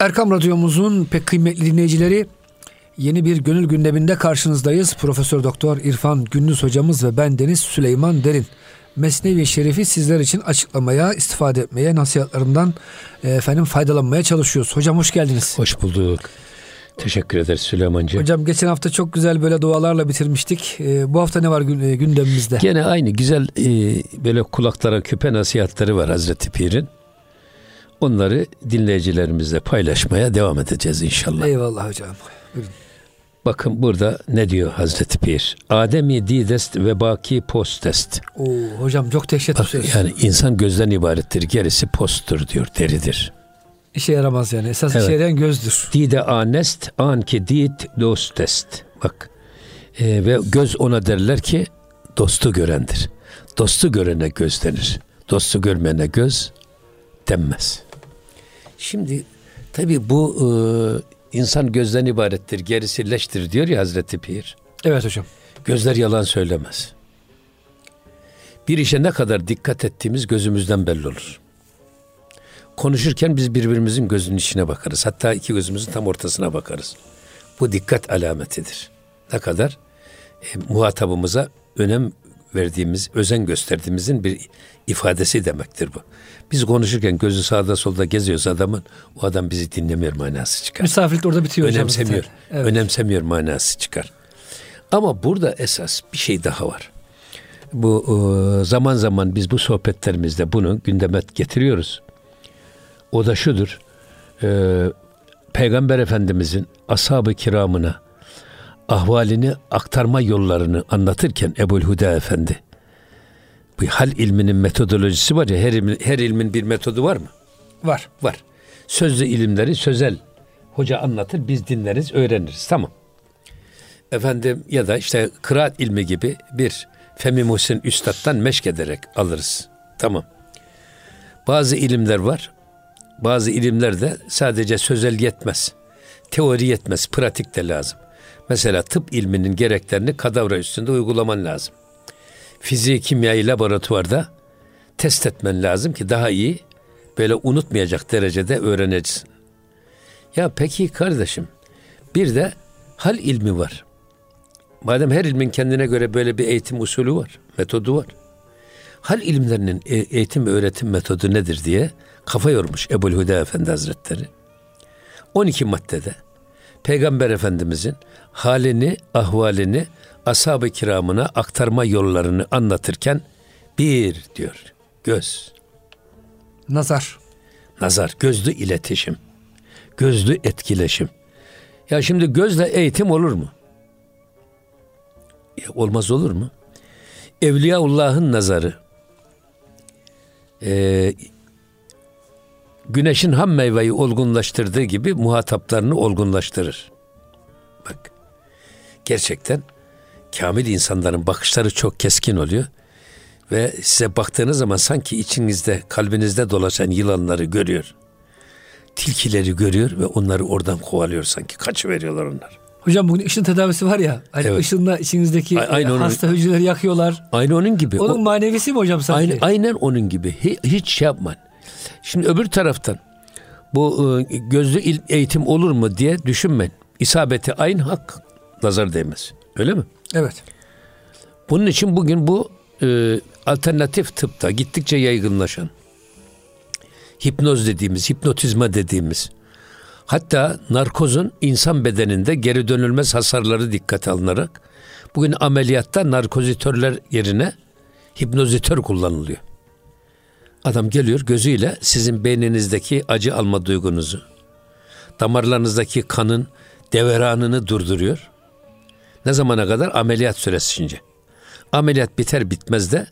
Erkam Radyomuzun pek kıymetli dinleyicileri yeni bir gönül gündeminde karşınızdayız. Profesör Doktor İrfan Gündüz hocamız ve ben Deniz Süleyman Derin. Mesnevi Şerif'i sizler için açıklamaya, istifade etmeye, nasihatlarından e, efendim faydalanmaya çalışıyoruz. Hocam hoş geldiniz. Hoş bulduk. Teşekkür ederiz Süleymancığım. Hocam geçen hafta çok güzel böyle dualarla bitirmiştik. E, bu hafta ne var e, gündemimizde? Gene aynı güzel böyle kulaklara küpe nasihatleri var Hazreti Pir'in. Onları dinleyicilerimizle paylaşmaya devam edeceğiz inşallah. Eyvallah hocam. Buyurun. Bakın burada ne diyor Hazreti Pir? Ademi didest ve baki postest. Oo, hocam çok dehşet Bak, Yani insan gözden ibarettir. Gerisi posttur diyor, deridir. İşe yaramaz yani. Esas evet. işe yarayan gözdür. Dide anest, anki dit dostest. Bak e, ve göz ona derler ki dostu görendir. Dostu görene göz denir. Dostu görmeyene göz denmez. Şimdi tabi bu e, insan gözden ibarettir, gerisi leştir diyor ya Hazreti Pir. Evet hocam. Gözler yalan söylemez. Bir işe ne kadar dikkat ettiğimiz gözümüzden belli olur. Konuşurken biz birbirimizin gözünün içine bakarız. Hatta iki gözümüzün tam ortasına bakarız. Bu dikkat alametidir. Ne kadar e, muhatabımıza önem verdiğimiz, özen gösterdiğimizin bir ifadesi demektir bu. Biz konuşurken gözü sağda solda geziyorsa adamın o adam bizi dinlemiyor manası çıkar. Misafirlik orada bitiyor Önemsemiyor. Hocam evet. Önemsemiyor manası çıkar. Ama burada esas bir şey daha var. Bu e, zaman zaman biz bu sohbetlerimizde bunu gündeme getiriyoruz. O da şudur. E, Peygamber Efendimizin ashab-ı kiramına ahvalini aktarma yollarını anlatırken Ebul Huda Efendi bu hal ilminin metodolojisi var ya her ilmin, her ilmin bir metodu var mı? Var. Var. Sözlü ilimleri sözel hoca anlatır biz dinleriz öğreniriz tamam. Efendim ya da işte kıraat ilmi gibi bir Femi Muhsin Üstad'dan meşk ederek alırız. Tamam. Bazı ilimler var. Bazı ilimler de sadece sözel yetmez. Teori yetmez. Pratik de lazım. Mesela tıp ilminin gereklerini kadavra üstünde uygulaman lazım fiziği kimyayı laboratuvarda test etmen lazım ki daha iyi böyle unutmayacak derecede öğreneceksin. Ya peki kardeşim bir de hal ilmi var. Madem her ilmin kendine göre böyle bir eğitim usulü var, metodu var. Hal ilimlerinin e, eğitim öğretim metodu nedir diye kafa yormuş Ebul Huda Efendi Hazretleri. 12 maddede Peygamber Efendimizin halini, ahvalini ashab-ı kiramına aktarma yollarını anlatırken bir diyor göz. Nazar. Nazar, gözlü iletişim. Gözlü etkileşim. Ya şimdi gözle eğitim olur mu? Ya olmaz olur mu? Evliyaullah'ın nazarı e, güneşin ham meyveyi olgunlaştırdığı gibi muhataplarını olgunlaştırır. Bak gerçekten kamil insanların bakışları çok keskin oluyor. Ve size baktığınız zaman sanki içinizde, kalbinizde dolaşan yılanları görüyor. Tilkileri görüyor ve onları oradan kovalıyor sanki. Kaç veriyorlar onlar. Hocam bugün ışın tedavisi var ya. Hani evet. ışınla içinizdeki aynı onun, hasta hücreleri yakıyorlar. Aynı onun gibi. Onun o, manevisi mi hocam sanki? Aynı, aynen onun gibi. Hiç, hiç şey yapman. Şimdi öbür taraftan bu e, gözlü eğitim olur mu diye düşünmeyin. İsabeti aynı hak nazar değmez. Öyle mi? Evet. Bunun için bugün bu e, alternatif tıpta gittikçe yaygınlaşan hipnoz dediğimiz, hipnotizma dediğimiz hatta narkozun insan bedeninde geri dönülmez hasarları dikkate alınarak bugün ameliyatta narkozitörler yerine hipnozitör kullanılıyor. Adam geliyor gözüyle sizin beyninizdeki acı alma duygunuzu, damarlarınızdaki kanın deveranını durduruyor. Ne zamana kadar? Ameliyat süresince. Ameliyat biter bitmez de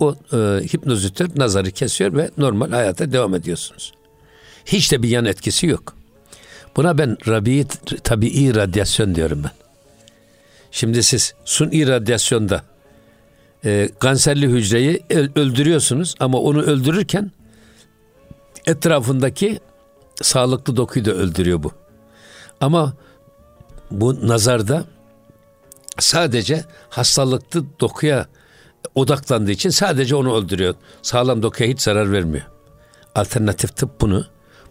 o e, hipnozitör nazarı kesiyor ve normal hayata devam ediyorsunuz. Hiç de bir yan etkisi yok. Buna ben rabi tabii radyasyon diyorum ben. Şimdi siz suni radyasyonda e, kanserli hücreyi öldürüyorsunuz ama onu öldürürken etrafındaki sağlıklı dokuyu da öldürüyor bu. Ama bu nazarda sadece hastalıklı dokuya odaklandığı için sadece onu öldürüyor. Sağlam dokuya hiç zarar vermiyor. Alternatif tıp bunu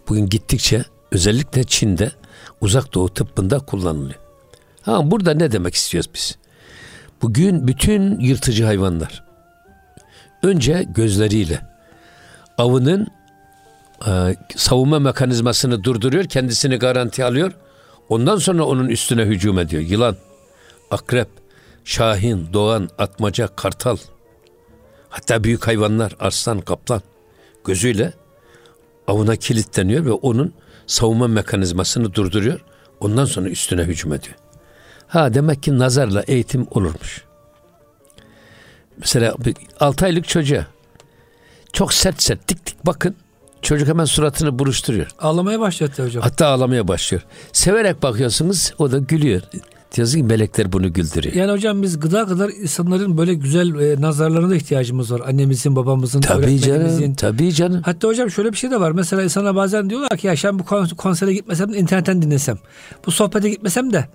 bugün gittikçe Özellikle Çin'de uzak doğu tıbbında kullanılıyor. Ha burada ne demek istiyoruz biz? Bugün bütün yırtıcı hayvanlar önce gözleriyle avının e, savunma mekanizmasını durduruyor, kendisini garanti alıyor. Ondan sonra onun üstüne hücum ediyor. Yılan, akrep, şahin, doğan, atmaca, kartal. Hatta büyük hayvanlar, arslan, kaplan gözüyle avına kilitleniyor ve onun savunma mekanizmasını durduruyor. Ondan sonra üstüne hücum ediyor. Ha demek ki nazarla eğitim olurmuş. Mesela 6 aylık çocuğa çok sert sert dik dik bakın. Çocuk hemen suratını buruşturuyor. Ağlamaya başladı hocam. Hatta ağlamaya başlıyor. Severek bakıyorsunuz o da gülüyor. Diyorsun ki melekler bunu güldürüyor. Yani hocam biz gıda kadar insanların böyle güzel e, nazarlarına da ihtiyacımız var. Annemizin, babamızın, tabii canım, tabii canım. Hatta hocam şöyle bir şey de var. Mesela insana bazen diyorlar ki ya ben bu konsere gitmesem de internetten dinlesem. Bu sohbete gitmesem de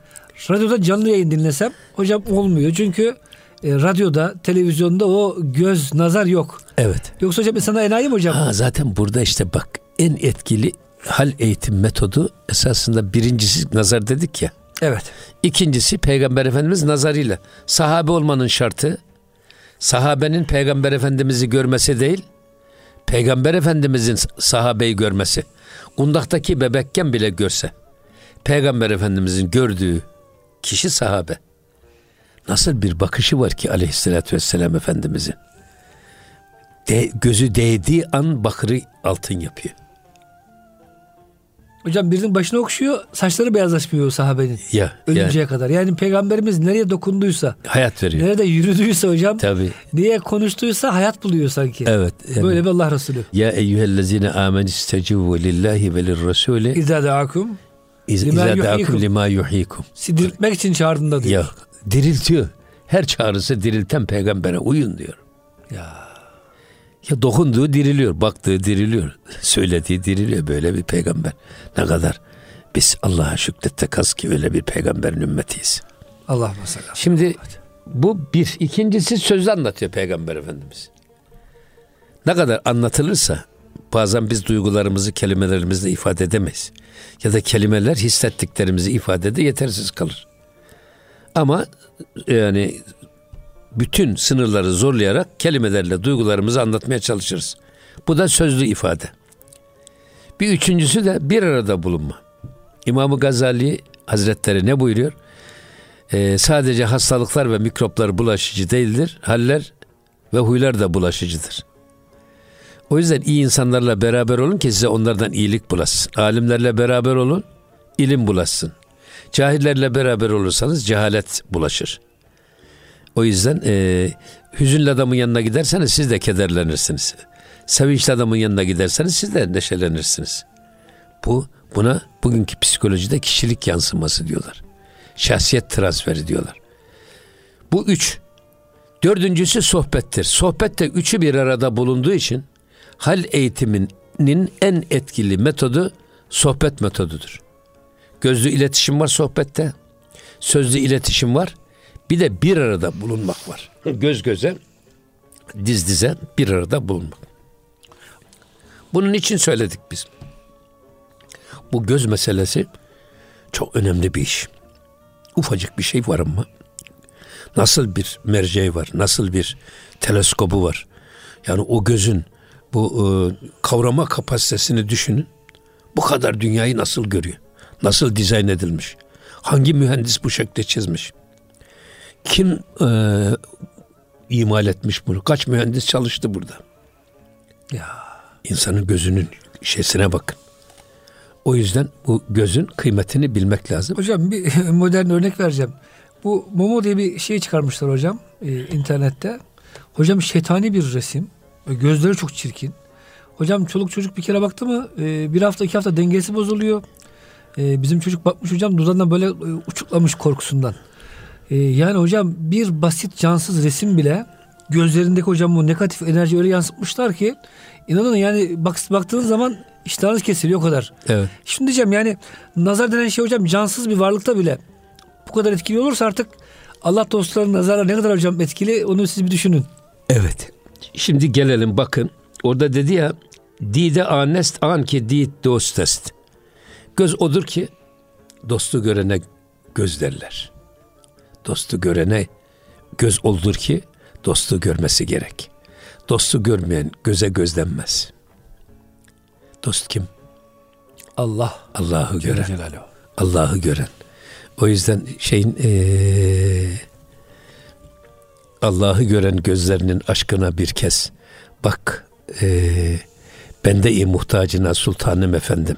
radyoda canlı yayın dinlesem. Hocam olmuyor. Çünkü e, radyoda, televizyonda o göz, nazar yok. Evet. Yoksa hocam sana enayi mi hocam? Ha, zaten burada işte bak en etkili hal eğitim metodu esasında birincisi nazar dedik ya. Evet. İkincisi Peygamber Efendimiz nazarıyla. Sahabe olmanın şartı sahabenin Peygamber Efendimiz'i görmesi değil, Peygamber Efendimiz'in sahabeyi görmesi. Kundaktaki bebekken bile görse, Peygamber Efendimiz'in gördüğü kişi sahabe. Nasıl bir bakışı var ki aleyhissalatü vesselam Efendimiz'in. De, gözü değdiği an bakırı altın yapıyor. Hocam birinin başına okşuyor saçları beyazlaşmıyor sahabenin. Ya, Ölünceye ya. kadar. Yani peygamberimiz nereye dokunduysa. Hayat veriyor. Nerede yürüdüyse hocam. Tabii. Niye konuştuysa hayat buluyor sanki. Evet. Yani, Böyle bir Allah Resulü. Ya eyyühellezine amen istecivu lillahi ve lirrasuli. İzâ da'akum lima yuhikum. Diriltmek için çağırdığında diyor. Ya diriltiyor. Her çağrısı dirilten peygambere uyun diyor. Ya. Ya dokunduğu diriliyor, baktığı diriliyor, söylediği diriliyor böyle bir peygamber. Ne kadar biz Allah'a şükrette kas ki öyle bir peygamberin ümmetiyiz. Allah mesela. Şimdi bu bir. ikincisi sözü anlatıyor peygamber efendimiz. Ne kadar anlatılırsa bazen biz duygularımızı kelimelerimizle ifade edemeyiz. Ya da kelimeler hissettiklerimizi ifadede yetersiz kalır. Ama yani bütün sınırları zorlayarak kelimelerle duygularımızı anlatmaya çalışırız. Bu da sözlü ifade. Bir üçüncüsü de bir arada bulunma. İmam-ı Gazali Hazretleri ne buyuruyor? Ee, sadece hastalıklar ve mikroplar bulaşıcı değildir. Haller ve huylar da bulaşıcıdır. O yüzden iyi insanlarla beraber olun ki size onlardan iyilik bulasın. Alimlerle beraber olun, ilim bulasın. Cahillerle beraber olursanız cehalet bulaşır. O yüzden e, hüzünlü adamın yanına giderseniz siz de kederlenirsiniz. Sevinçli adamın yanına giderseniz siz de neşelenirsiniz. Bu buna bugünkü psikolojide kişilik yansıması diyorlar. Şahsiyet transferi diyorlar. Bu üç. Dördüncüsü sohbettir. Sohbette üçü bir arada bulunduğu için hal eğitiminin en etkili metodu sohbet metodudur. Gözlü iletişim var sohbette. Sözlü iletişim var. Bir de bir arada bulunmak var. Göz göze, diz dize bir arada bulunmak. Bunun için söyledik biz. Bu göz meselesi çok önemli bir iş. Ufacık bir şey var ama nasıl bir merceği var, nasıl bir teleskobu var. Yani o gözün bu e, kavrama kapasitesini düşünün. Bu kadar dünyayı nasıl görüyor? Nasıl dizayn edilmiş? Hangi mühendis bu şekilde çizmiş? Kim e, imal etmiş bunu? Kaç mühendis çalıştı burada? Ya. İnsanın gözünün şeysine bakın. O yüzden bu gözün kıymetini bilmek lazım. Hocam bir modern örnek vereceğim. Bu Momo diye bir şey çıkarmışlar hocam e, internette. Hocam şeytani bir resim. Gözleri çok çirkin. Hocam çoluk çocuk bir kere baktı mı e, bir hafta iki hafta dengesi bozuluyor. E, bizim çocuk bakmış hocam dudağından böyle e, uçuklamış korkusundan. E, yani hocam bir basit cansız resim bile gözlerindeki hocam bu negatif enerji öyle yansıtmışlar ki inanın yani bak, baktığınız zaman iştahınız kesiliyor o kadar. Evet. Şimdi diyeceğim yani nazar denen şey hocam cansız bir varlıkta bile bu kadar etkili olursa artık Allah dostlarının nazarı ne kadar hocam etkili onu siz bir düşünün. Evet. Şimdi gelelim bakın. Orada dedi ya Dide anest an ki dit dostest. Göz odur ki dostu görene göz derler. Dostu görene göz oldur ki dostu görmesi gerek. Dostu görmeyen göze gözlenmez. Dost kim? Allah. Allah'ı gören. Allah'ı gören. O yüzden şeyin ee, Allah'ı gören gözlerinin aşkına bir kez bak ee, bende iyi muhtacına sultanım efendim.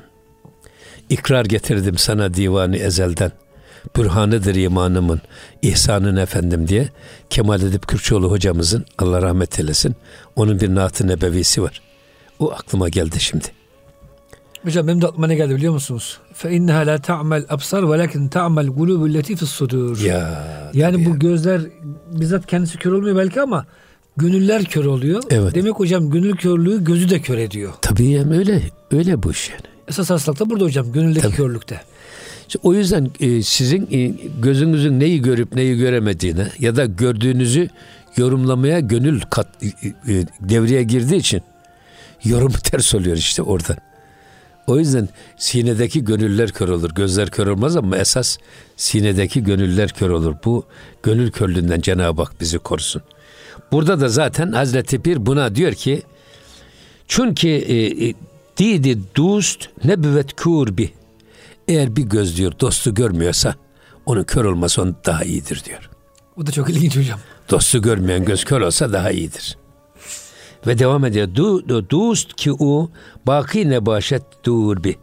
İkrar getirdim sana divanı ezelden. Bürhanıdır imanımın, ihsanın efendim diye Kemal Edip Kürçoğlu hocamızın Allah rahmet eylesin. Onun bir naat-ı nebevisi var. O aklıma geldi şimdi. Hocam benim de aklıma ne geldi biliyor musunuz? Fe inneha la ta'mel absar velakin ta'mel gulubul leti fis sudur. Ya. Yani bu gözler bizzat kendisi kör olmuyor belki ama gönüller kör oluyor. Evet. Demek hocam gönül körlüğü gözü de kör ediyor. Tabii yani öyle öyle bu iş yani. Esas hastalık da burada hocam gönüldeki Tabii. körlükte. İşte o yüzden e, sizin e, gözünüzün neyi görüp neyi göremediğine ya da gördüğünüzü yorumlamaya gönül kat, e, devreye girdiği için yorum ters oluyor işte oradan. O yüzden sinedeki gönüller kör olur. Gözler kör olmaz ama esas sinedeki gönüller kör olur. Bu gönül körlüğünden Cenab-ı Hak bizi korusun. Burada da zaten Hazreti Pir buna diyor ki çünkü e, e, didi dust nebüvet kurbi eğer bir göz diyor dostu görmüyorsa onun kör olması onun daha iyidir diyor. Bu da çok ilginç hocam. Dostu görmeyen göz kör olsa daha iyidir. Ve devam ediyor. Du, du dust ki u baki nebaşet dur bi.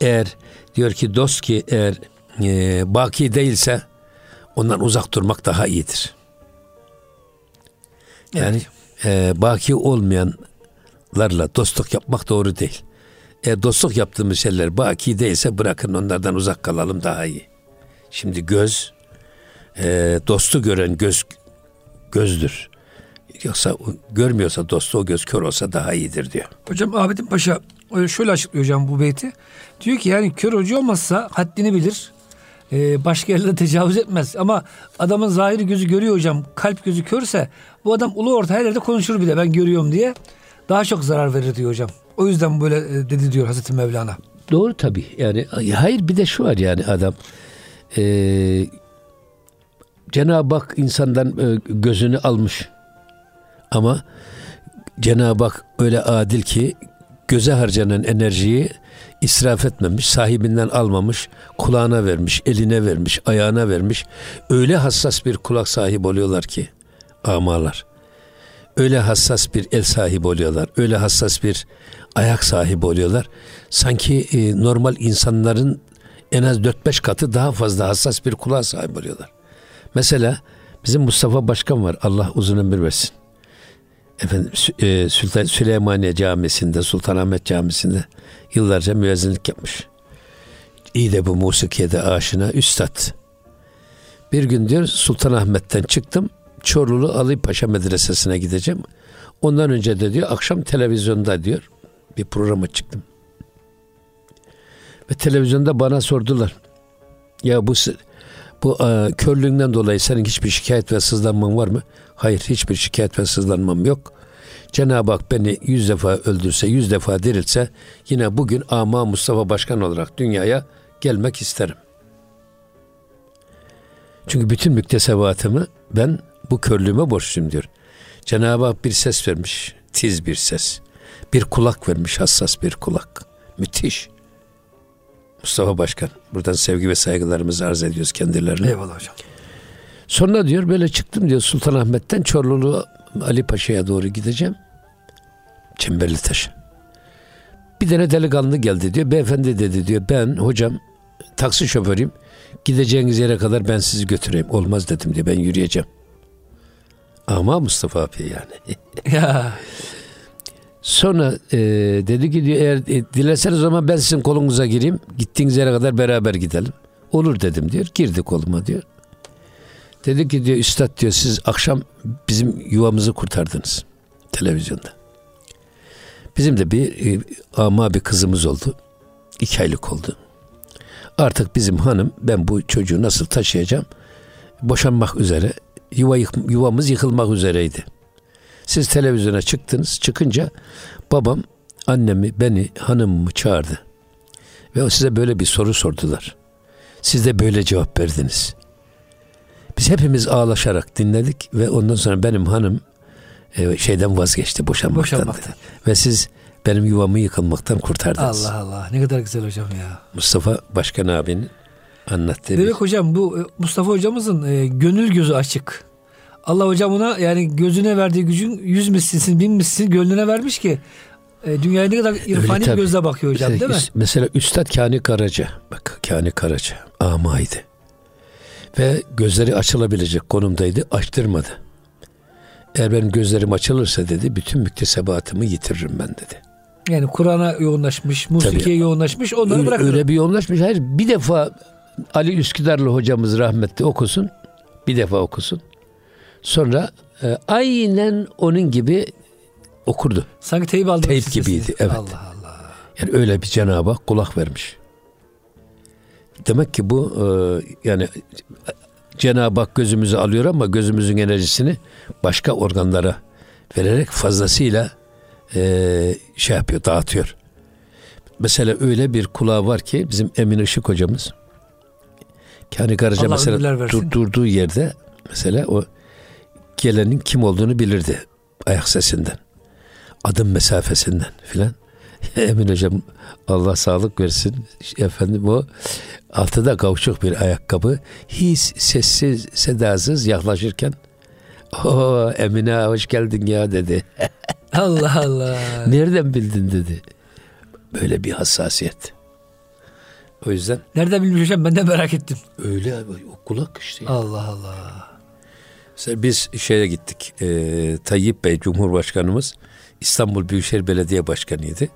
Eğer diyor ki dost ki eğer e, baki değilse ondan uzak durmak daha iyidir. Yani e, baki olmayanlarla dostluk yapmak doğru değil. E, dostluk yaptığımız şeyler baki değilse bırakın onlardan uzak kalalım daha iyi. Şimdi göz e, dostu gören göz gözdür. Yoksa görmüyorsa dostu o göz kör olsa daha iyidir diyor. Hocam Ahmet'in Paşa e, şöyle açıklıyor hocam bu beyti. Diyor ki yani kör hoca olmazsa haddini bilir. e, başka yerlere tecavüz etmez. Ama adamın zahiri gözü görüyor hocam. Kalp gözü körse bu adam ulu orta her yerde konuşur bile ben görüyorum diye. Daha çok zarar verir diyor hocam. O yüzden böyle e, dedi diyor Hazreti Mevlana. Doğru tabii. Yani hayır bir de şu var yani adam e, Cenab-ı Hak insandan e, gözünü almış. Ama Cenab-ı Hak öyle adil ki göze harcanan enerjiyi israf etmemiş, sahibinden almamış, kulağına vermiş, eline vermiş, ayağına vermiş. Öyle hassas bir kulak sahibi oluyorlar ki amalar. Öyle hassas bir el sahibi oluyorlar. Öyle hassas bir ayak sahibi oluyorlar. Sanki e, normal insanların en az 4-5 katı daha fazla hassas bir kulağa sahip oluyorlar. Mesela bizim Mustafa Başkan var. Allah uzun ömür versin. Efendim e, Sultan Süleymaniye Camisi'nde, Sultanahmet Camisi'nde yıllarca müezzinlik yapmış. İyi de bu musikiye de aşina üstad. Bir gün diyor Sultanahmet'ten çıktım. Çorlulu Ali Paşa Medresesi'ne gideceğim. Ondan önce de diyor akşam televizyonda diyor bir programa çıktım. Ve televizyonda bana sordular. Ya bu bu e, körlüğünden dolayı senin hiçbir şikayet ve sızlanman var mı? Hayır hiçbir şikayet ve sızlanmam yok. Cenab-ı Hak beni yüz defa öldürse, yüz defa dirilse yine bugün ama Mustafa Başkan olarak dünyaya gelmek isterim. Çünkü bütün müktesebatımı ben bu körlüğüme borçluyum diyor. Cenab-ı Hak bir ses vermiş, tiz bir ses. Bir kulak vermiş, hassas bir kulak. Müthiş. Mustafa Başkan. Buradan sevgi ve saygılarımızı arz ediyoruz kendilerine. Eyvallah hocam. Sonra diyor böyle çıktım diyor Sultanahmet'ten Çorlulu Ali Paşa'ya doğru gideceğim. Çemberli Taş. Bir tane delikanlı geldi diyor. Beyefendi dedi diyor ben hocam taksi şoförüyüm. Gideceğiniz yere kadar ben sizi götüreyim. Olmaz dedim diyor ben yürüyeceğim. Ama Mustafa abi yani. Ya Sonra e, dedi ki eğer e, dilerseniz zaman ben sizin kolunuza gireyim. Gittiğiniz yere kadar beraber gidelim. Olur dedim diyor. Girdi koluma diyor. Dedi ki diyor üstad diyor siz akşam bizim yuvamızı kurtardınız televizyonda. Bizim de bir e, ama bir kızımız oldu. İki aylık oldu. Artık bizim hanım ben bu çocuğu nasıl taşıyacağım? Boşanmak üzere. Yuva, yık- yuvamız yıkılmak üzereydi. Siz televizyona çıktınız. Çıkınca babam annemi, beni, hanımımı çağırdı. Ve size böyle bir soru sordular. Siz de böyle cevap verdiniz. Biz hepimiz ağlaşarak dinledik ve ondan sonra benim hanım e, şeyden vazgeçti boşanmaktan. Boşanmaktan. Ve siz benim yuvamı yıkılmaktan kurtardınız. Allah Allah ne kadar güzel hocam ya. Mustafa Başkan abinin anlattığı. Demek hocam bu e, Mustafa hocamızın e, gönül gözü açık. Allah hocam ona yani gözüne verdiği gücün yüz mislisin, bin mislisin gönlüne vermiş ki e, dünyaya ne kadar irfani bir gözle bakıyor hocam değil mi? Mesela Üstad Kani Karaca, bak Kani Karaca amaydı. Ve gözleri açılabilecek konumdaydı, açtırmadı. Eğer benim gözlerim açılırsa dedi, bütün müktesebatımı yitiririm ben dedi. Yani Kur'an'a yoğunlaşmış, musikiye yoğunlaşmış, onları öyle. Öyle bir yoğunlaşmış. Hayır, bir defa Ali Üsküdarlı hocamız rahmetli okusun, bir defa okusun. Sonra e, aynen onun gibi okurdu. Sanki teyip aldı. Teyip gibiydi. Evet. Allah Allah. Yani öyle bir Cenab-ı Hak kulak vermiş. Demek ki bu e, yani Cenab-ı Hak gözümüzü alıyor ama gözümüzün enerjisini başka organlara vererek fazlasıyla e, şey yapıyor, dağıtıyor. Mesela öyle bir kulağı var ki bizim Emin Işık hocamız Kani Karaca Allah mesela dur, durduğu yerde mesela o gelenin kim olduğunu bilirdi ayak sesinden. Adım mesafesinden filan. Emin hocam Allah sağlık versin. Efendim o altıda kavuşuk bir ayakkabı. Hiç sessiz sedasız yaklaşırken o Emine hoş geldin ya dedi. Allah Allah. Nereden bildin dedi. Böyle bir hassasiyet. O yüzden. Nereden bilmiş hocam ben de merak ettim. Öyle abi o kulak işte. Allah Allah. Biz şeye gittik. E, Tayyip Bey Cumhurbaşkanımız İstanbul Büyükşehir Belediye Başkanı'ydı.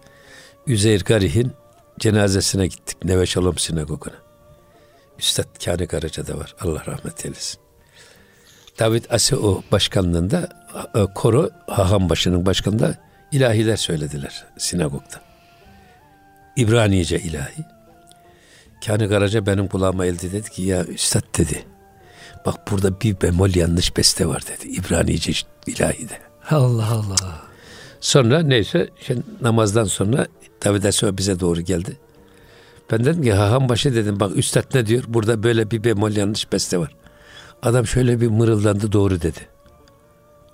Üzeyir Garih'in cenazesine gittik. Neve Şalom Sinagogu'na. Üstad Kâni Karaca'da var. Allah rahmet eylesin. David Aseo başkanlığında e, koro Hahambaşı'nın başkanında ilahiler söylediler sinagogda. İbranice ilahi. Kâni Karaca benim kulağıma eldi dedi ki ya üstad dedi. Bak burada bir bemol yanlış beste var dedi. İbranice ilahide. Allah Allah. Sonra neyse şimdi namazdan sonra David Aleyhisselam bize doğru geldi. Ben dedim ki haham başı dedim bak üstad ne diyor? Burada böyle bir bemol yanlış beste var. Adam şöyle bir mırıldandı doğru dedi.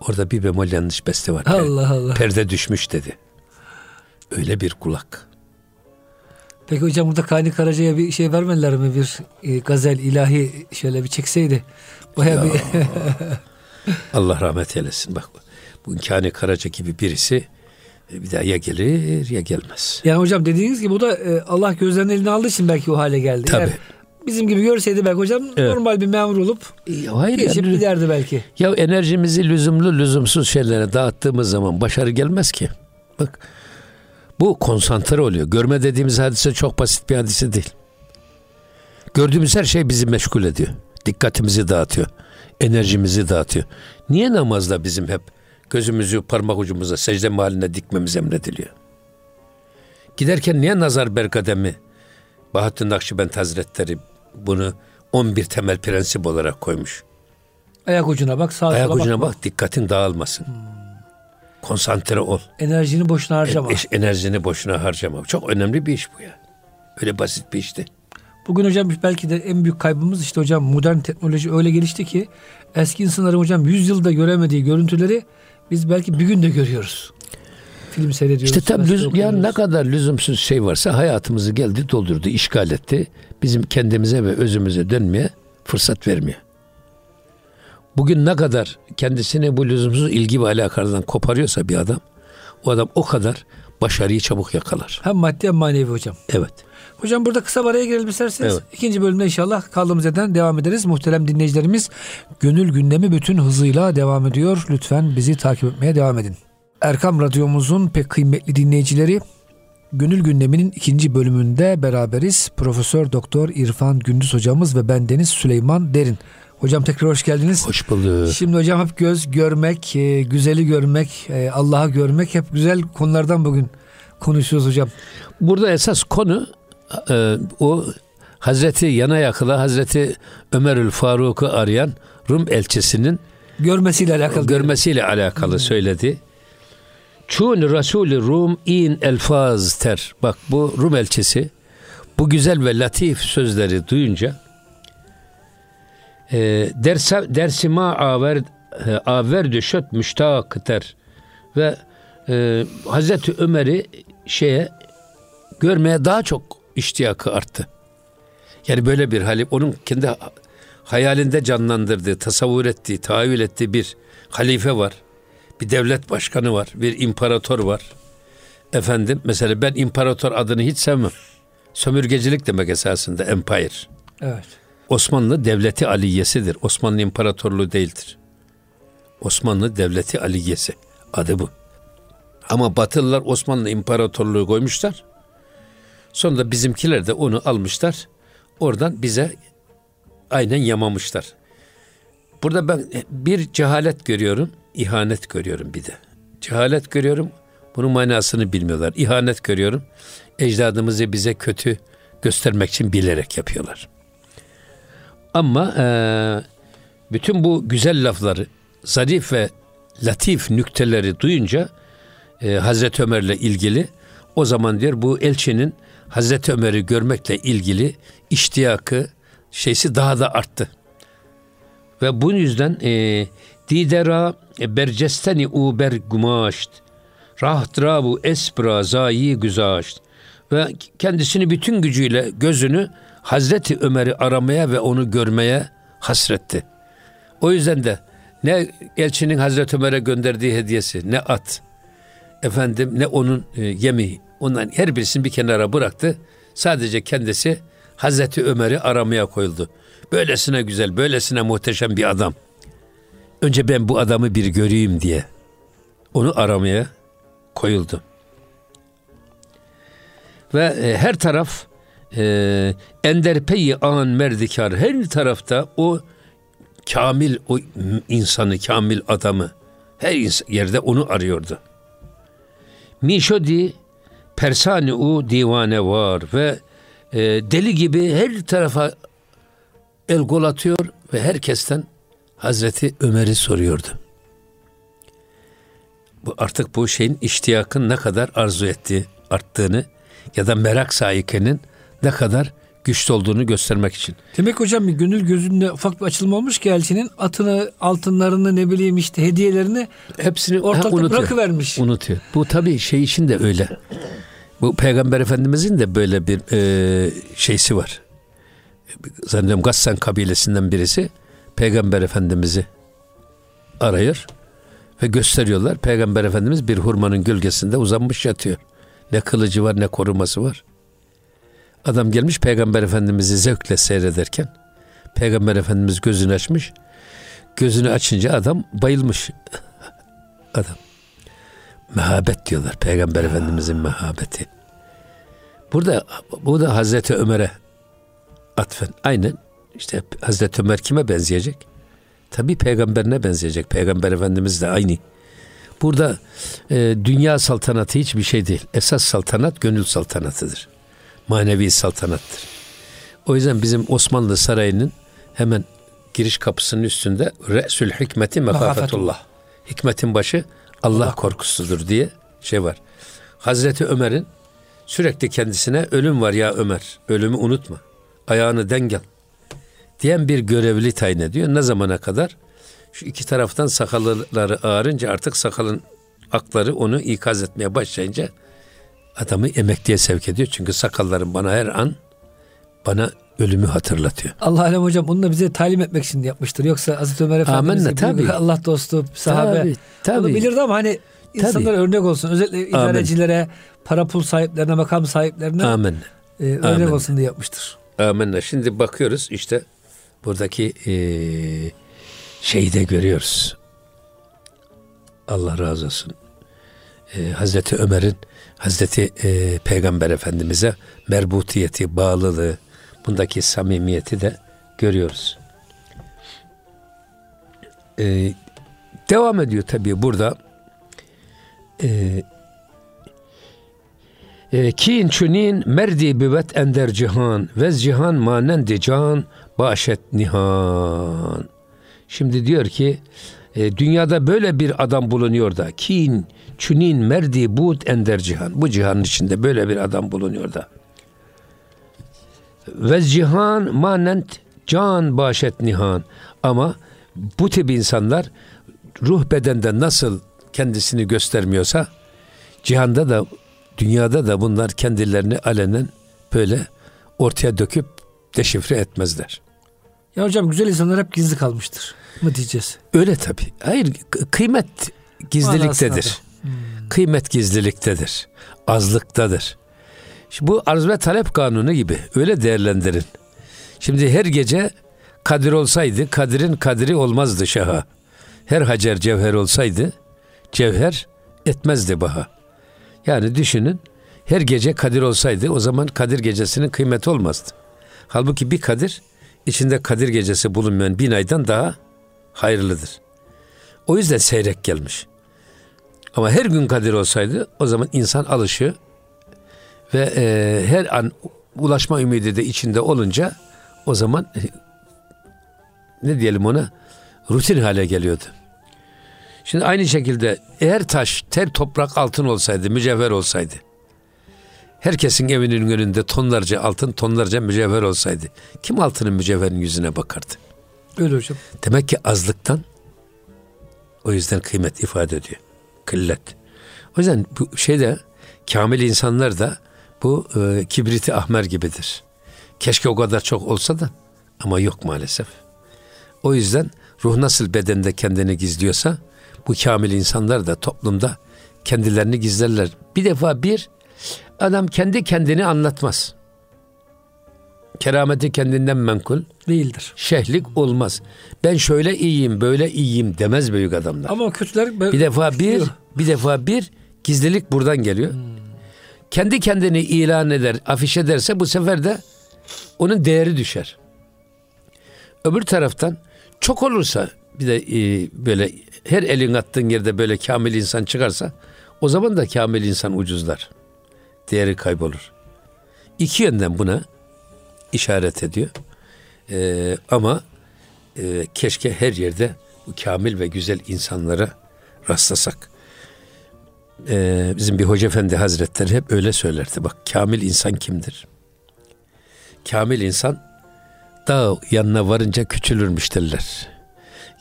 Orada bir bemol yanlış beste var. Allah Allah. Perde düşmüş dedi. Öyle bir kulak. Peki hocam burada Kani Karaca'ya bir şey vermediler mi? Bir e, gazel ilahi şöyle bir çekseydi. Baya bir... Allah rahmet eylesin. Bak bu Kani Karaca gibi birisi e, bir daha ya gelir ya gelmez. Yani hocam dediğiniz gibi bu da e, Allah gözlerinin elini aldığı için belki o hale geldi. Tabii. Yani bizim gibi görseydi belki hocam evet. normal bir memur olup ya hayır geçip yani, giderdi belki. Ya enerjimizi lüzumlu lüzumsuz şeylere dağıttığımız zaman başarı gelmez ki. Bak bu konsantre oluyor. Görme dediğimiz hadise çok basit bir hadise değil. Gördüğümüz her şey bizi meşgul ediyor. Dikkatimizi dağıtıyor. Enerjimizi dağıtıyor. Niye namazda bizim hep gözümüzü parmak ucumuza secde mahalline dikmemiz emrediliyor? Giderken niye nazar berkademi Bahattin Nakşibend Hazretleri bunu 11 temel prensip olarak koymuş. Ayak ucuna bak, sağa Ayak ucuna bak, bak dikkatin dağılmasın. Hmm. Konsantre ol. Enerjini boşuna harcama. E, enerjini boşuna harcama. Çok önemli bir iş bu ya. Öyle basit bir işte. Bugün hocam belki de en büyük kaybımız işte hocam modern teknoloji öyle gelişti ki eski insanların hocam 100 yılda göremediği görüntüleri biz belki bir günde görüyoruz. Film seyrediyoruz. İşte tabii lüz, ya ne kadar lüzumsuz şey varsa hayatımızı geldi doldurdu, işgal etti. Bizim kendimize ve özümüze dönmeye fırsat vermiyor. Bugün ne kadar kendisini bu lüzumsuz ilgi ve alakalardan koparıyorsa bir adam, o adam o kadar başarıyı çabuk yakalar. Hem maddi hem manevi hocam. Evet. Hocam burada kısa bir araya girelim isterseniz. Evet. İkinci bölümde inşallah kaldığımız yerden devam ederiz. Muhterem dinleyicilerimiz gönül gündemi bütün hızıyla devam ediyor. Lütfen bizi takip etmeye devam edin. Erkam Radyomuzun pek kıymetli dinleyicileri Gönül Gündemi'nin ikinci bölümünde beraberiz. Profesör Doktor İrfan Gündüz hocamız ve ben Deniz Süleyman Derin. Hocam tekrar hoş geldiniz. Hoş bulduk. Şimdi hocam hep göz görmek, e, güzeli görmek, e, Allah'ı görmek hep güzel konulardan bugün konuşuyoruz hocam. Burada esas konu e, o Hazreti yana yakıla Hazreti Ömerül Faruk'u arayan Rum elçisinin görmesiyle alakalı. Görmesiyle alakalı hmm. söyledi. Çun Rasulü Rum in elfaz ter. Bak bu Rum elçisi bu güzel ve latif sözleri duyunca derse, dersima aver e, aver düşöt müştakıter ve e, Hazreti Ömer'i şeye görmeye daha çok iştiyakı arttı. Yani böyle bir hali onun kendi hayalinde canlandırdığı, tasavvur ettiği, tahayyül ettiği bir halife var. Bir devlet başkanı var, bir imparator var. Efendim mesela ben imparator adını hiç sevmem. Sömürgecilik demek esasında empire. Evet. Osmanlı devleti aliyesidir. Osmanlı imparatorluğu değildir. Osmanlı devleti aliyesi. Adı bu. Ama Batılılar Osmanlı imparatorluğu koymuşlar. Sonra da bizimkiler de onu almışlar. Oradan bize aynen yamamışlar. Burada ben bir cehalet görüyorum, ihanet görüyorum bir de. Cehalet görüyorum, bunun manasını bilmiyorlar. İhanet görüyorum, ecdadımızı bize kötü göstermek için bilerek yapıyorlar. Ama e, bütün bu güzel lafları, zarif ve latif nükteleri duyunca e, Hazreti Ömer'le ilgili o zaman diyor bu elçinin Hazreti Ömer'i görmekle ilgili iştiyakı şeysi daha da arttı. Ve bu yüzden e, didera bercesteni u ber gumaşt rahtra bu esbra zayi güzaşt ve kendisini bütün gücüyle gözünü Hazreti Ömer'i aramaya ve onu görmeye hasretti. O yüzden de ne elçinin Hazreti Ömer'e gönderdiği hediyesi, ne at, efendim ne onun e, yemeği, onların her birisini bir kenara bıraktı. Sadece kendisi Hazreti Ömer'i aramaya koyuldu. Böylesine güzel, böylesine muhteşem bir adam. Önce ben bu adamı bir göreyim diye onu aramaya koyuldu. Ve e, her taraf e, ender peyi an merdikar her tarafta o kamil o insanı kamil adamı her yerde onu arıyordu. Mişodi persani u divane var ve e, deli gibi her tarafa el gol atıyor ve herkesten Hazreti Ömer'i soruyordu. Bu artık bu şeyin iştiyakın ne kadar arzu ettiği, arttığını ya da merak sahikenin ne kadar güçlü olduğunu göstermek için. Demek hocam bir gönül gözünde ufak bir açılma olmuş ki elçinin atını, altınlarını ne bileyim işte hediyelerini hepsini ortalıkta unutuyor. bırakıvermiş. Unutuyor. Bu tabii şey için de öyle. Bu Peygamber Efendimizin de böyle bir e, şeysi var. Zannediyorum Gassan kabilesinden birisi Peygamber Efendimiz'i arıyor ve gösteriyorlar. Peygamber Efendimiz bir hurmanın gölgesinde uzanmış yatıyor. Ne kılıcı var ne koruması var. Adam gelmiş Peygamber Efendimiz'i zevkle seyrederken Peygamber Efendimiz gözünü açmış. Gözünü açınca adam bayılmış. adam. Mehabet diyorlar. Peygamber ya. Efendimizin mehabeti. Burada bu da Hazreti Ömer'e atfen. Aynen işte Hazreti Ömer kime benzeyecek? Tabi peygamberine benzeyecek. Peygamber Efendimiz de aynı. Burada e, dünya saltanatı hiçbir şey değil. Esas saltanat gönül saltanatıdır manevi saltanattır. O yüzden bizim Osmanlı Sarayı'nın hemen giriş kapısının üstünde Re'sül hikmeti mekafetullah. Hikmetin başı Allah korkusudur diye şey var. Hazreti Ömer'in sürekli kendisine ölüm var ya Ömer. Ölümü unutma. Ayağını dengel. Diyen bir görevli tayin ediyor. Ne zamana kadar? Şu iki taraftan sakalları ağarınca artık sakalın akları onu ikaz etmeye başlayınca adamı emekliye sevk ediyor. Çünkü sakallarım bana her an bana ölümü hatırlatıyor. Allah alem hocam bunu da bize talim etmek için yapmıştır. Yoksa Hazreti Ömer Efendimiz tabii. Allah dostu, sahabe. Tabii, tabii. Onu bilirdi ama hani insanlar örnek olsun. Özellikle idarecilere, para pul sahiplerine, makam sahiplerine Amin. E, örnek Amin. olsun diye yapmıştır. Amenna. Şimdi bakıyoruz işte buradaki e, şeyi de görüyoruz. Allah razı olsun. E, Hazreti Ömer'in Hazreti e, Peygamber Efendimiz'e merbutiyeti, bağlılığı, bundaki samimiyeti de görüyoruz. E, devam ediyor tabii burada. E, e, Kin çunin merdi büvet ender cihan ve cihan manendi can başet nihan. Şimdi diyor ki e, dünyada böyle bir adam bulunuyor da kin Çünin merdi bud ender cihan. Bu cihanın içinde böyle bir adam bulunuyor da. Ve cihan manent can başet nihan. Ama bu tip insanlar ruh bedende nasıl kendisini göstermiyorsa cihanda da dünyada da bunlar kendilerini alenen böyle ortaya döküp deşifre etmezler. Ya hocam güzel insanlar hep gizli kalmıştır mı diyeceğiz? Öyle tabii. Hayır kıymet gizliliktedir. Hmm. Kıymet gizliliktedir. Azlıktadır. Şimdi bu arz ve talep kanunu gibi öyle değerlendirin. Şimdi her gece Kadir olsaydı Kadir'in kadri olmazdı şaha. Her hacer cevher olsaydı cevher etmezdi baha. Yani düşünün her gece Kadir olsaydı o zaman Kadir gecesinin kıymeti olmazdı. Halbuki bir Kadir içinde Kadir gecesi bulunmayan bin aydan daha hayırlıdır. O yüzden seyrek gelmiş. Ama her gün Kadir olsaydı o zaman insan alışıyor ve e, her an ulaşma ümidi de içinde olunca o zaman ne diyelim ona rutin hale geliyordu. Şimdi aynı şekilde eğer taş, ter, toprak, altın olsaydı, mücevher olsaydı, herkesin evinin önünde tonlarca altın, tonlarca mücevher olsaydı, kim altının mücevherin yüzüne bakardı? Öyle hocam. Demek ki azlıktan o yüzden kıymet ifade ediyor. Kıllet. O yüzden bu şeyde kamil insanlar da bu e, kibriti ahmer gibidir. Keşke o kadar çok olsa da ama yok maalesef. O yüzden ruh nasıl bedende kendini gizliyorsa bu kamil insanlar da toplumda kendilerini gizlerler. Bir defa bir adam kendi kendini anlatmaz. Kerameti kendinden menkul değildir. Şehlik olmaz. Ben şöyle iyiyim, böyle iyiyim demez büyük adamlar. Ama kötüler bir defa bir bir defa bir gizlilik buradan geliyor. Hmm. Kendi kendini ilan eder, afiş ederse bu sefer de onun değeri düşer. Öbür taraftan çok olursa bir de e, böyle her elin attığın yerde böyle kamil insan çıkarsa o zaman da kamil insan ucuzlar. Değeri kaybolur. İki yönden buna işaret ediyor. E, ama e, keşke her yerde bu kamil ve güzel insanlara rastlasak. E, bizim bir hoca efendi hazretleri hep öyle söylerdi. Bak kamil insan kimdir? Kamil insan dağ yanına varınca küçülürmüş derler.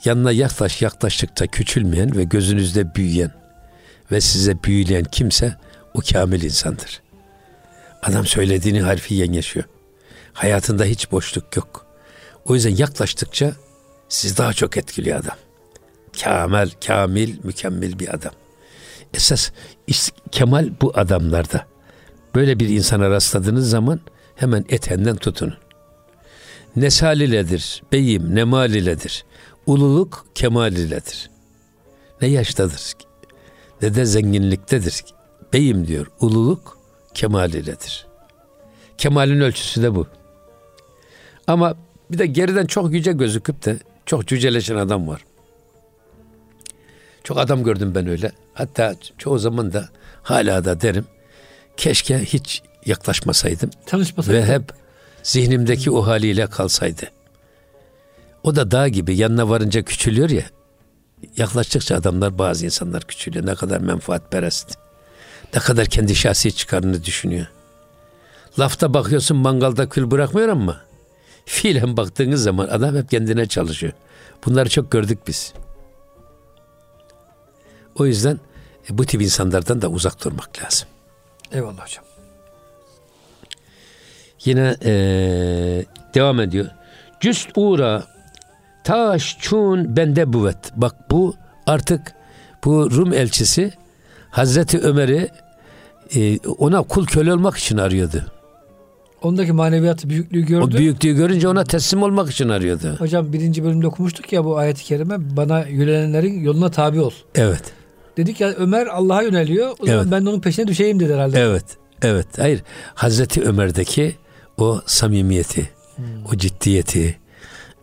Yanına yaklaş yaklaştıkça küçülmeyen ve gözünüzde büyüyen ve size büyüleyen kimse o kamil insandır. Adam söylediğini harfiyen yaşıyor. Hayatında hiç boşluk yok. O yüzden yaklaştıkça siz daha çok etkiliyor adam. Kamil, kamil, mükemmel bir adam. Esas kemal bu adamlarda. Böyle bir insana rastladığınız zaman hemen etenden tutunun. Nesal iledir, beyim nemal iledir. Ululuk kemal iledir. Ne yaştadır ne de zenginliktedir. Beyim diyor, ululuk kemal iledir. Kemalin ölçüsü de bu. Ama bir de geriden çok yüce gözüküp de çok cüceleşen adam var. Çok adam gördüm ben öyle. Hatta çoğu zaman da hala da derim. Keşke hiç yaklaşmasaydım. Tanışmasaydım. Ve hep zihnimdeki o haliyle kalsaydı. O da dağ gibi yanına varınca küçülüyor ya. Yaklaştıkça adamlar bazı insanlar küçülüyor. Ne kadar menfaatperest. Ne kadar kendi şahsi çıkarını düşünüyor. Lafta bakıyorsun mangalda kül bırakmıyor ama fiilen baktığınız zaman adam hep kendine çalışıyor. Bunları çok gördük biz. O yüzden e, bu tip insanlardan da uzak durmak lazım. Eyvallah hocam. Yine e, devam ediyor. Cüst uğra taş çun bende buvet. Bak bu artık bu Rum elçisi Hazreti Ömer'i e, ona kul köle olmak için arıyordu. Ondaki maneviyatı, büyüklüğü gördü. O büyüklüğü görünce ona teslim olmak için arıyordu. Hocam birinci bölümde okumuştuk ya bu ayet-i kerime. Bana yönelenlerin yoluna tabi ol. Evet. Dedik ya Ömer Allah'a yöneliyor. O zaman evet. ben de onun peşine düşeyim dedi herhalde. Evet. Evet. Hayır. Hazreti Ömer'deki o samimiyeti, hmm. o ciddiyeti,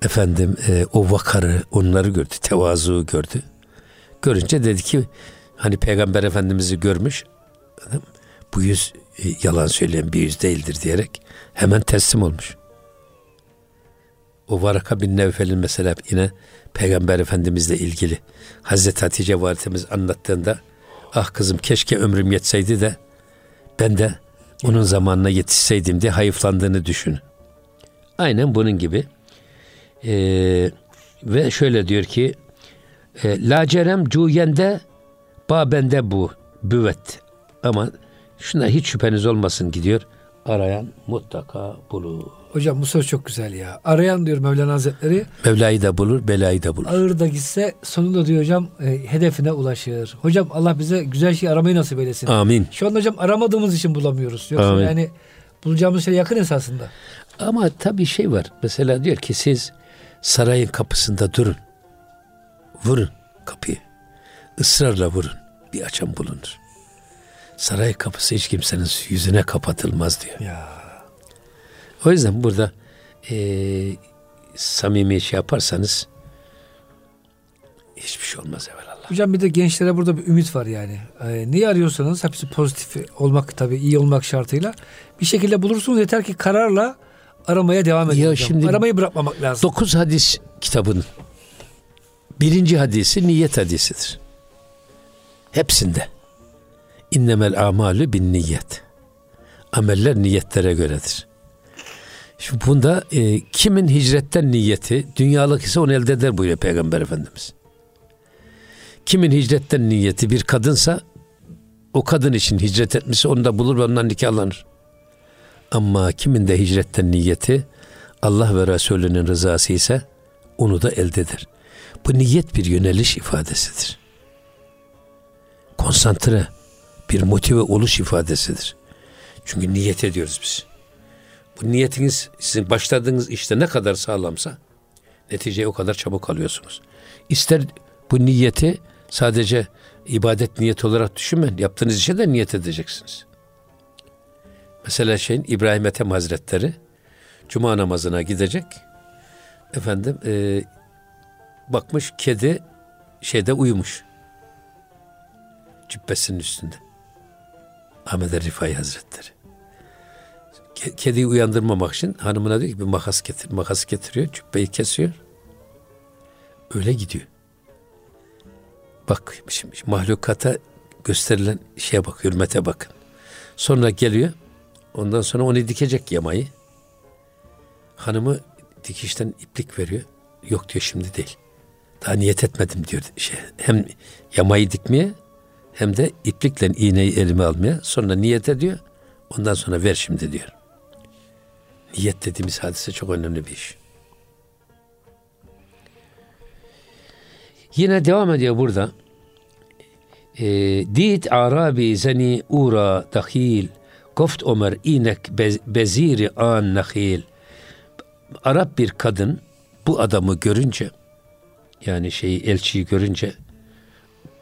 efendim e, o vakarı, onları gördü, tevazu gördü. Görünce dedi ki hani Peygamber Efendimiz'i görmüş. Bu yüz e, yalan söyleyen bir yüz değildir diyerek hemen teslim olmuş. O Varaka bin Nevfel'in mesela yine Peygamber Efendimizle ilgili Hazreti Hatice validemiz anlattığında ah kızım keşke ömrüm yetseydi de ben de onun zamanına yetişseydim diye hayıflandığını düşün. Aynen bunun gibi. Ee, ve şöyle diyor ki e, La cerem cuyende babende bu büvet. Ama şuna hiç şüpheniz olmasın gidiyor. Arayan mutlaka bulur. Hocam bu söz çok güzel ya. Arayan diyor Mevlana Hazretleri. Mevlayı da bulur, belayı da bulur. Ağır da gitse sonunda diyor hocam e, hedefine ulaşır. Hocam Allah bize güzel şey aramayı nasip eylesin. Amin. Şu anda hocam aramadığımız için bulamıyoruz. Yoksa Amin. yani bulacağımız şey yakın esasında. Ama tabii şey var. Mesela diyor ki siz sarayın kapısında durun. Vurun kapıyı. Israrla vurun. Bir açan bulunur. Saray kapısı hiç kimsenin yüzüne kapatılmaz diyor. Ya. O yüzden burada eee samimi şey yaparsanız hiçbir şey olmaz evvelallah. Hocam bir de gençlere burada bir ümit var yani. Ee, neyi arıyorsanız hepsi pozitif olmak tabii iyi olmak şartıyla bir şekilde bulursunuz yeter ki kararla aramaya devam edin Ya hocam. şimdi- Aramayı bırakmamak lazım. Dokuz hadis kitabının birinci hadisi niyet hadisidir. Hepsinde. İnnemel amalü bin niyet. Ameller niyetlere göredir. Şimdi bunda e, kimin hicretten niyeti dünyalık ise onu elde eder buyuruyor Peygamber Efendimiz. Kimin hicretten niyeti bir kadınsa o kadın için hicret etmişse onu da bulur ve ondan nikahlanır. Ama kimin de hicretten niyeti Allah ve Resulünün rızası ise onu da elde eder. Bu niyet bir yöneliş ifadesidir. Konsantre bir motive oluş ifadesidir. Çünkü niyet ediyoruz biz. Bu niyetiniz sizin başladığınız işte ne kadar sağlamsa neticeye o kadar çabuk alıyorsunuz. İster bu niyeti sadece ibadet niyeti olarak düşünmeyin. Yaptığınız işe de niyet edeceksiniz. Mesela şeyin İbrahim Ethem Hazretleri Cuma namazına gidecek. Efendim e, bakmış kedi şeyde uyumuş. Cübbesinin üstünde. Ahmet Er Rifai Hazretleri. Ke- Kediyi uyandırmamak için hanımına diyor ki bir makas getir. Makas getiriyor. Cübbeyi kesiyor. Öyle gidiyor. Bak şimdi mahlukata gösterilen şeye bak, hürmete bakın. Sonra geliyor. Ondan sonra onu dikecek yamayı. Hanımı dikişten iplik veriyor. Yok diyor şimdi değil. Daha niyet etmedim diyor. Şey, hem yamayı dikmeye hem de iplikle iğneyi elime almaya. Sonra niyet ediyor. Ondan sonra ver şimdi diyor. Niyet dediğimiz hadise çok önemli bir iş. Yine devam ediyor burada. E, Dit Arabi zeni ura dahil Goft Ömer inek bez- beziri an nahil. Arap bir kadın bu adamı görünce yani şeyi elçiyi görünce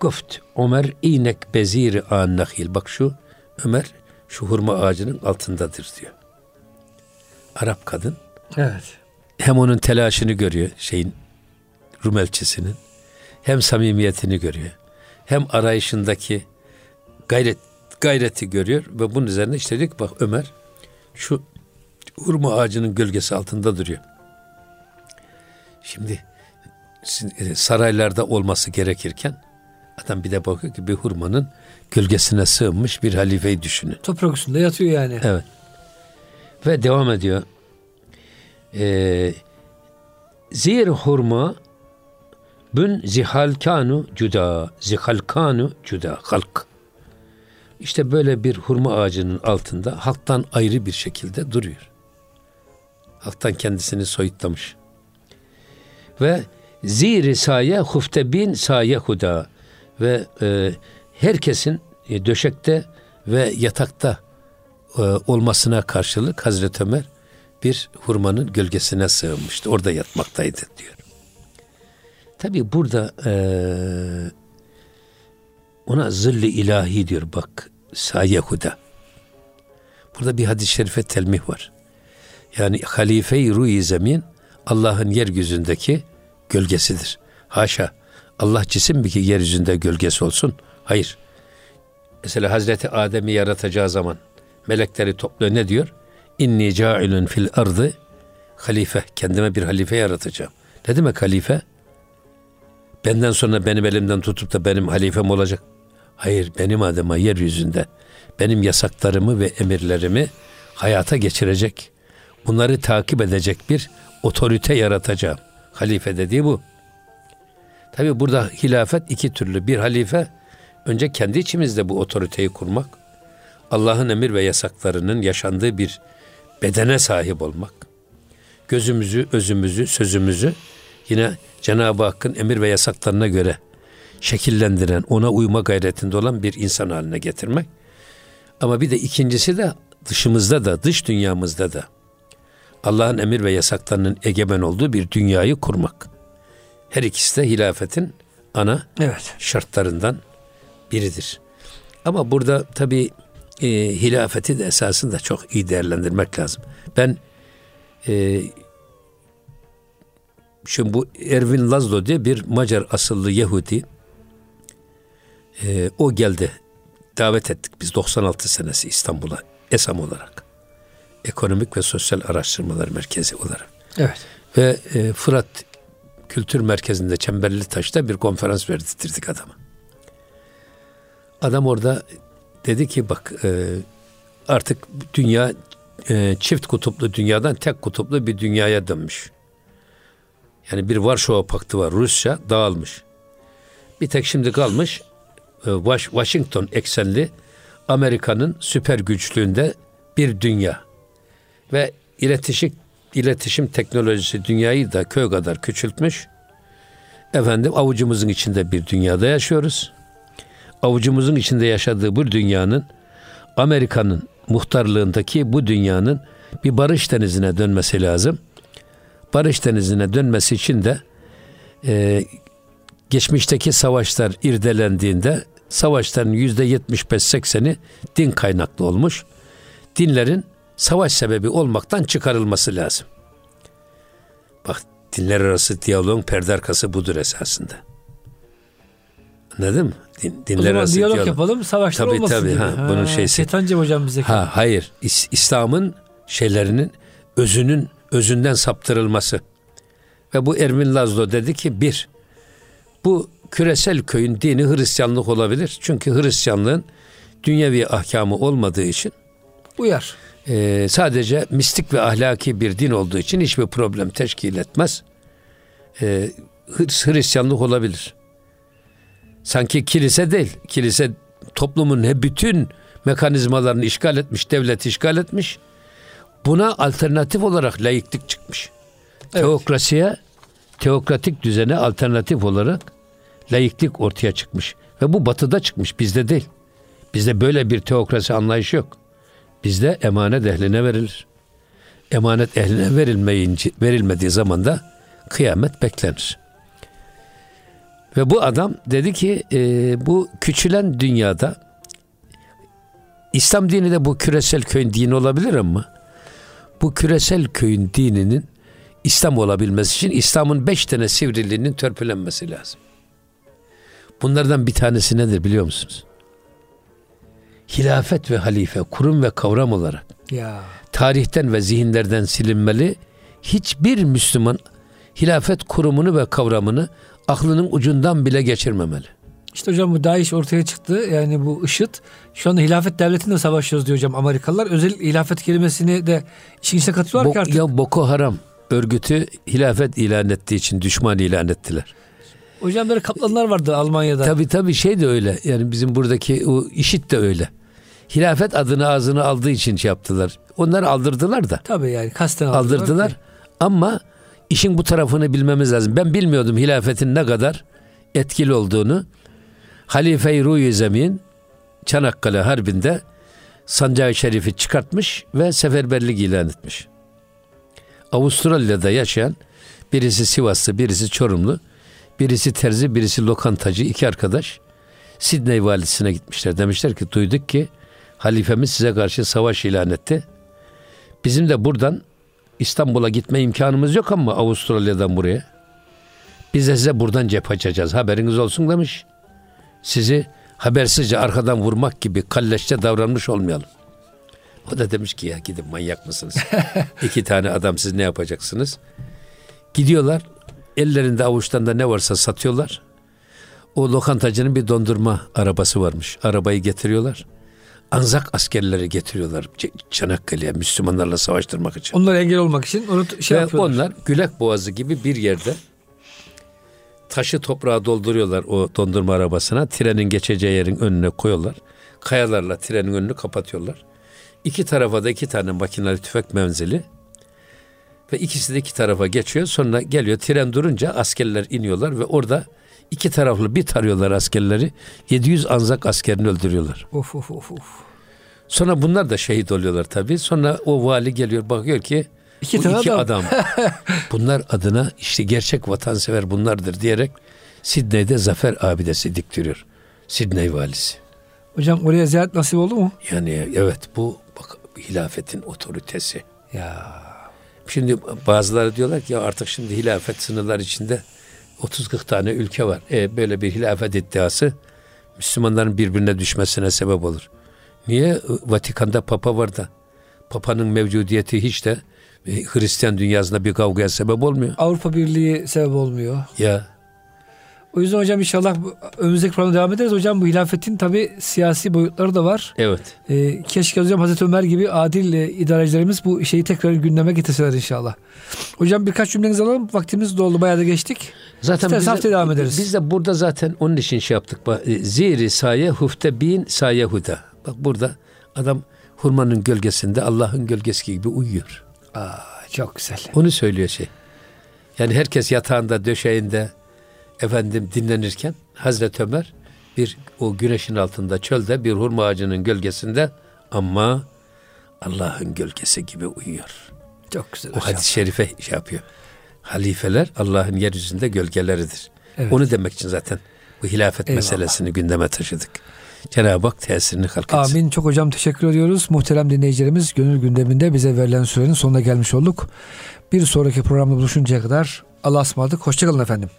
Goft Ömer inek beziri an nahil. Bak şu Ömer şu hurma ağacının altındadır diyor. Arap kadın Evet. hem onun telaşını görüyor şeyin Rum elçisinin hem samimiyetini görüyor. Hem arayışındaki gayret gayreti görüyor ve bunun üzerine işte ki bak Ömer şu hurma ağacının gölgesi altında duruyor. Şimdi e, saraylarda olması gerekirken adam bir de bakıyor ki bir hurmanın gölgesine sığınmış bir halifeyi düşünün. Toprak üstünde yatıyor yani. Evet. Ve devam ediyor. Ee, zir hurma bün zihalkanu cüda. Zihalkanu cüda. Halk. İşte böyle bir hurma ağacının altında halktan ayrı bir şekilde duruyor. Halktan kendisini soyutlamış. Ve ziri saye hufte bin saye huda. Ve e, herkesin e, döşekte ve yatakta e, olmasına karşılık Hazreti Ömer bir hurmanın gölgesine sığınmıştı. Orada yatmaktaydı diyor. Tabi burada e, ona zilli ilahi diyor bak sayehuda. Burada bir hadis-i şerife telmih var. Yani halife-i ruh zemin Allah'ın yeryüzündeki gölgesidir. Haşa Allah cisim mi ki yeryüzünde gölgesi olsun? Hayır. Mesela Hazreti Adem'i yaratacağı zaman melekleri topluyor ne diyor? İnni cailun fil ardı halife. Kendime bir halife yaratacağım. Ne demek halife? Benden sonra benim elimden tutup da benim halifem olacak. Hayır benim adıma yeryüzünde benim yasaklarımı ve emirlerimi hayata geçirecek. bunları takip edecek bir otorite yaratacağım. Halife dediği bu. Tabi burada hilafet iki türlü. Bir halife önce kendi içimizde bu otoriteyi kurmak. Allah'ın emir ve yasaklarının yaşandığı bir bedene sahip olmak. Gözümüzü, özümüzü, sözümüzü yine Cenab-ı Hakk'ın emir ve yasaklarına göre şekillendiren, ona uyma gayretinde olan bir insan haline getirmek. Ama bir de ikincisi de dışımızda da, dış dünyamızda da Allah'ın emir ve yasaklarının egemen olduğu bir dünyayı kurmak. Her ikisi de hilafetin ana evet. şartlarından biridir. Ama burada tabi e, hilafeti de esasında çok iyi değerlendirmek lazım. Ben e, şimdi bu Erwin Laszlo diye bir Macar asıllı Yahudi e, o geldi. Davet ettik biz 96 senesi İstanbul'a ESAM olarak. Ekonomik ve Sosyal Araştırmalar Merkezi olarak. Evet. Ve e, Fırat Kültür Merkezi'nde Çemberli Taş'ta bir konferans verdirdik adama. Adam orada dedi ki bak e, artık dünya e, çift kutuplu dünyadan tek kutuplu bir dünyaya dönmüş. Yani bir Varşova Paktı var Rusya dağılmış. Bir tek şimdi kalmış e, Washington eksenli Amerika'nın süper güçlüğünde bir dünya. Ve iletişim iletişim teknolojisi dünyayı da köy kadar küçültmüş. Efendim avucumuzun içinde bir dünyada yaşıyoruz. Avucumuzun içinde yaşadığı bu dünyanın Amerika'nın muhtarlığındaki bu dünyanın bir barış denizine dönmesi lazım. Barış denizine dönmesi için de e, geçmişteki savaşlar irdelendiğinde savaşların yüzde 75-80'i din kaynaklı olmuş. Dinlerin savaş sebebi olmaktan çıkarılması lazım. Bak dinler arası diyaloğun perde arkası budur esasında. Anladın mı? Din, dinler o zaman arası diyalog, diyalog yapalım, savaşlar tabii, olmasın tabii, Ha, bunun şeysi. Şeytancı hocam bize. Ha, hayır. İs, İslam'ın şeylerinin özünün özünden saptırılması. Ve bu Ermin Lazlo dedi ki bir, bu küresel köyün dini Hristiyanlık olabilir. Çünkü Hristiyanlığın dünyevi ahkamı olmadığı için uyar. E, sadece mistik ve ahlaki bir din olduğu için hiçbir problem teşkil etmez. E, Hristiyanlık olabilir. Sanki kilise değil. Kilise toplumun hep bütün mekanizmalarını işgal etmiş, devlet işgal etmiş. Buna alternatif olarak layıklık çıkmış. Evet. Teokrasiye, teokratik düzene alternatif olarak layıklık ortaya çıkmış. Ve bu batıda çıkmış, bizde değil. Bizde böyle bir teokrasi anlayışı yok. Bizde emanet ehline verilir. Emanet ehline verilmeyince, verilmediği zaman da kıyamet beklenir. Ve bu adam dedi ki e, bu küçülen dünyada İslam dini de bu küresel köyün dini olabilir ama bu küresel köyün dininin İslam olabilmesi için İslam'ın beş tane sivriliğinin törpülenmesi lazım. Bunlardan bir tanesi nedir biliyor musunuz? Hilafet ve halife kurum ve kavram olarak ya. tarihten ve zihinlerden silinmeli. Hiçbir Müslüman hilafet kurumunu ve kavramını aklının ucundan bile geçirmemeli. İşte hocam bu DAEŞ ortaya çıktı. Yani bu IŞİD şu anda hilafet devletinde savaşıyoruz diyor hocam Amerikalılar. Özel hilafet kelimesini de işin içine katıyorlar Bo- ki artık. Ya Boko Haram örgütü hilafet ilan ettiği için düşman ilan ettiler. Hocam böyle kaplanlar vardı Almanya'da. Tabi tabi şey de öyle. Yani bizim buradaki o işit de öyle. Hilafet adını ağzına aldığı için şey yaptılar. Onları aldırdılar da. Tabi yani kasten aldırdılar. aldırdılar. Ki. Ama işin bu tarafını bilmemiz lazım. Ben bilmiyordum hilafetin ne kadar etkili olduğunu. Halife-i Ruhi Zemin Çanakkale Harbi'nde Sancağı Şerif'i çıkartmış ve seferberlik ilan etmiş. Avustralya'da yaşayan birisi Sivaslı, birisi Çorumlu Birisi terzi, birisi lokantacı, iki arkadaş Sidney valisine gitmişler. Demişler ki duyduk ki halifemiz size karşı savaş ilan etti. Bizim de buradan İstanbul'a gitme imkanımız yok ama Avustralya'dan buraya. Biz de size buradan cep açacağız. Haberiniz olsun demiş. Sizi habersizce arkadan vurmak gibi kalleşçe davranmış olmayalım. O da demiş ki ya gidin manyak mısınız? İki tane adam siz ne yapacaksınız? Gidiyorlar ellerinde avuçlarında ne varsa satıyorlar. O lokantacının bir dondurma arabası varmış. Arabayı getiriyorlar. Anzak askerleri getiriyorlar Çanakkale'ye Müslümanlarla savaştırmak için. Onlar engel olmak için onu şey Ve yapıyorlar. onlar Gülek Boğazı gibi bir yerde taşı toprağa dolduruyorlar o dondurma arabasına. Trenin geçeceği yerin önüne koyuyorlar. Kayalarla trenin önünü kapatıyorlar. İki tarafa da iki tane makinalı tüfek menzili. Ve ikisi de iki tarafa geçiyor. Sonra geliyor tren durunca askerler iniyorlar ve orada iki taraflı bir tarıyorlar askerleri. 700 Anzak askerini öldürüyorlar. Of of of of. Sonra bunlar da şehit oluyorlar tabii. Sonra o vali geliyor bakıyor ki İki bu iki adam. adam. bunlar adına işte gerçek vatansever bunlardır diyerek Sidney'de zafer abidesi diktiriyor. Sidney valisi. Hocam oraya ziyaret nasip oldu mu? Yani evet bu bak hilafetin otoritesi. Ya Şimdi bazıları diyorlar ki ya artık şimdi hilafet sınırlar içinde 30-40 tane ülke var. E, böyle bir hilafet iddiası Müslümanların birbirine düşmesine sebep olur. Niye? Vatikan'da Papa var da Papa'nın mevcudiyeti hiç de e, Hristiyan dünyasında bir kavgaya sebep olmuyor. Avrupa Birliği sebep olmuyor. Ya O yüzden hocam inşallah önümüzdeki programda devam ederiz. Hocam bu hilafetin tabi siyasi boyutları da var. evet. Ee, keşke hocam Hazreti Ömer gibi adil e, idarecilerimiz bu şeyi tekrar gündeme getirseler inşallah. Hocam birkaç cümlenizi alalım. Vaktimiz doldu. Bayağı da geçtik. Zaten İstersen biz de, haftaya devam ederiz. Biz de burada zaten onun için şey yaptık. E, Ziri saye hufte bin saye huda. Bak burada adam hurmanın gölgesinde Allah'ın gölgesi gibi uyuyor. Aa, çok güzel. Onu söylüyor şey. Yani herkes yatağında, döşeğinde efendim dinlenirken Hazreti Ömer bir o güneşin altında çölde bir hurma ağacının gölgesinde ama Allah'ın gölgesi gibi uyuyor. Çok güzel O hadis-i şerife şey yapıyor. Halifeler Allah'ın yeryüzünde gölgeleridir. Evet. Onu demek için zaten bu hilafet Eyvallah. meselesini gündeme taşıdık. Cenab-ı Hak tesirini halk etsin. Amin. Çok hocam teşekkür ediyoruz. Muhterem dinleyicilerimiz gönül gündeminde bize verilen sürenin sonuna gelmiş olduk. Bir sonraki programda buluşuncaya kadar Allah'a ısmarladık. Hoşçakalın efendim.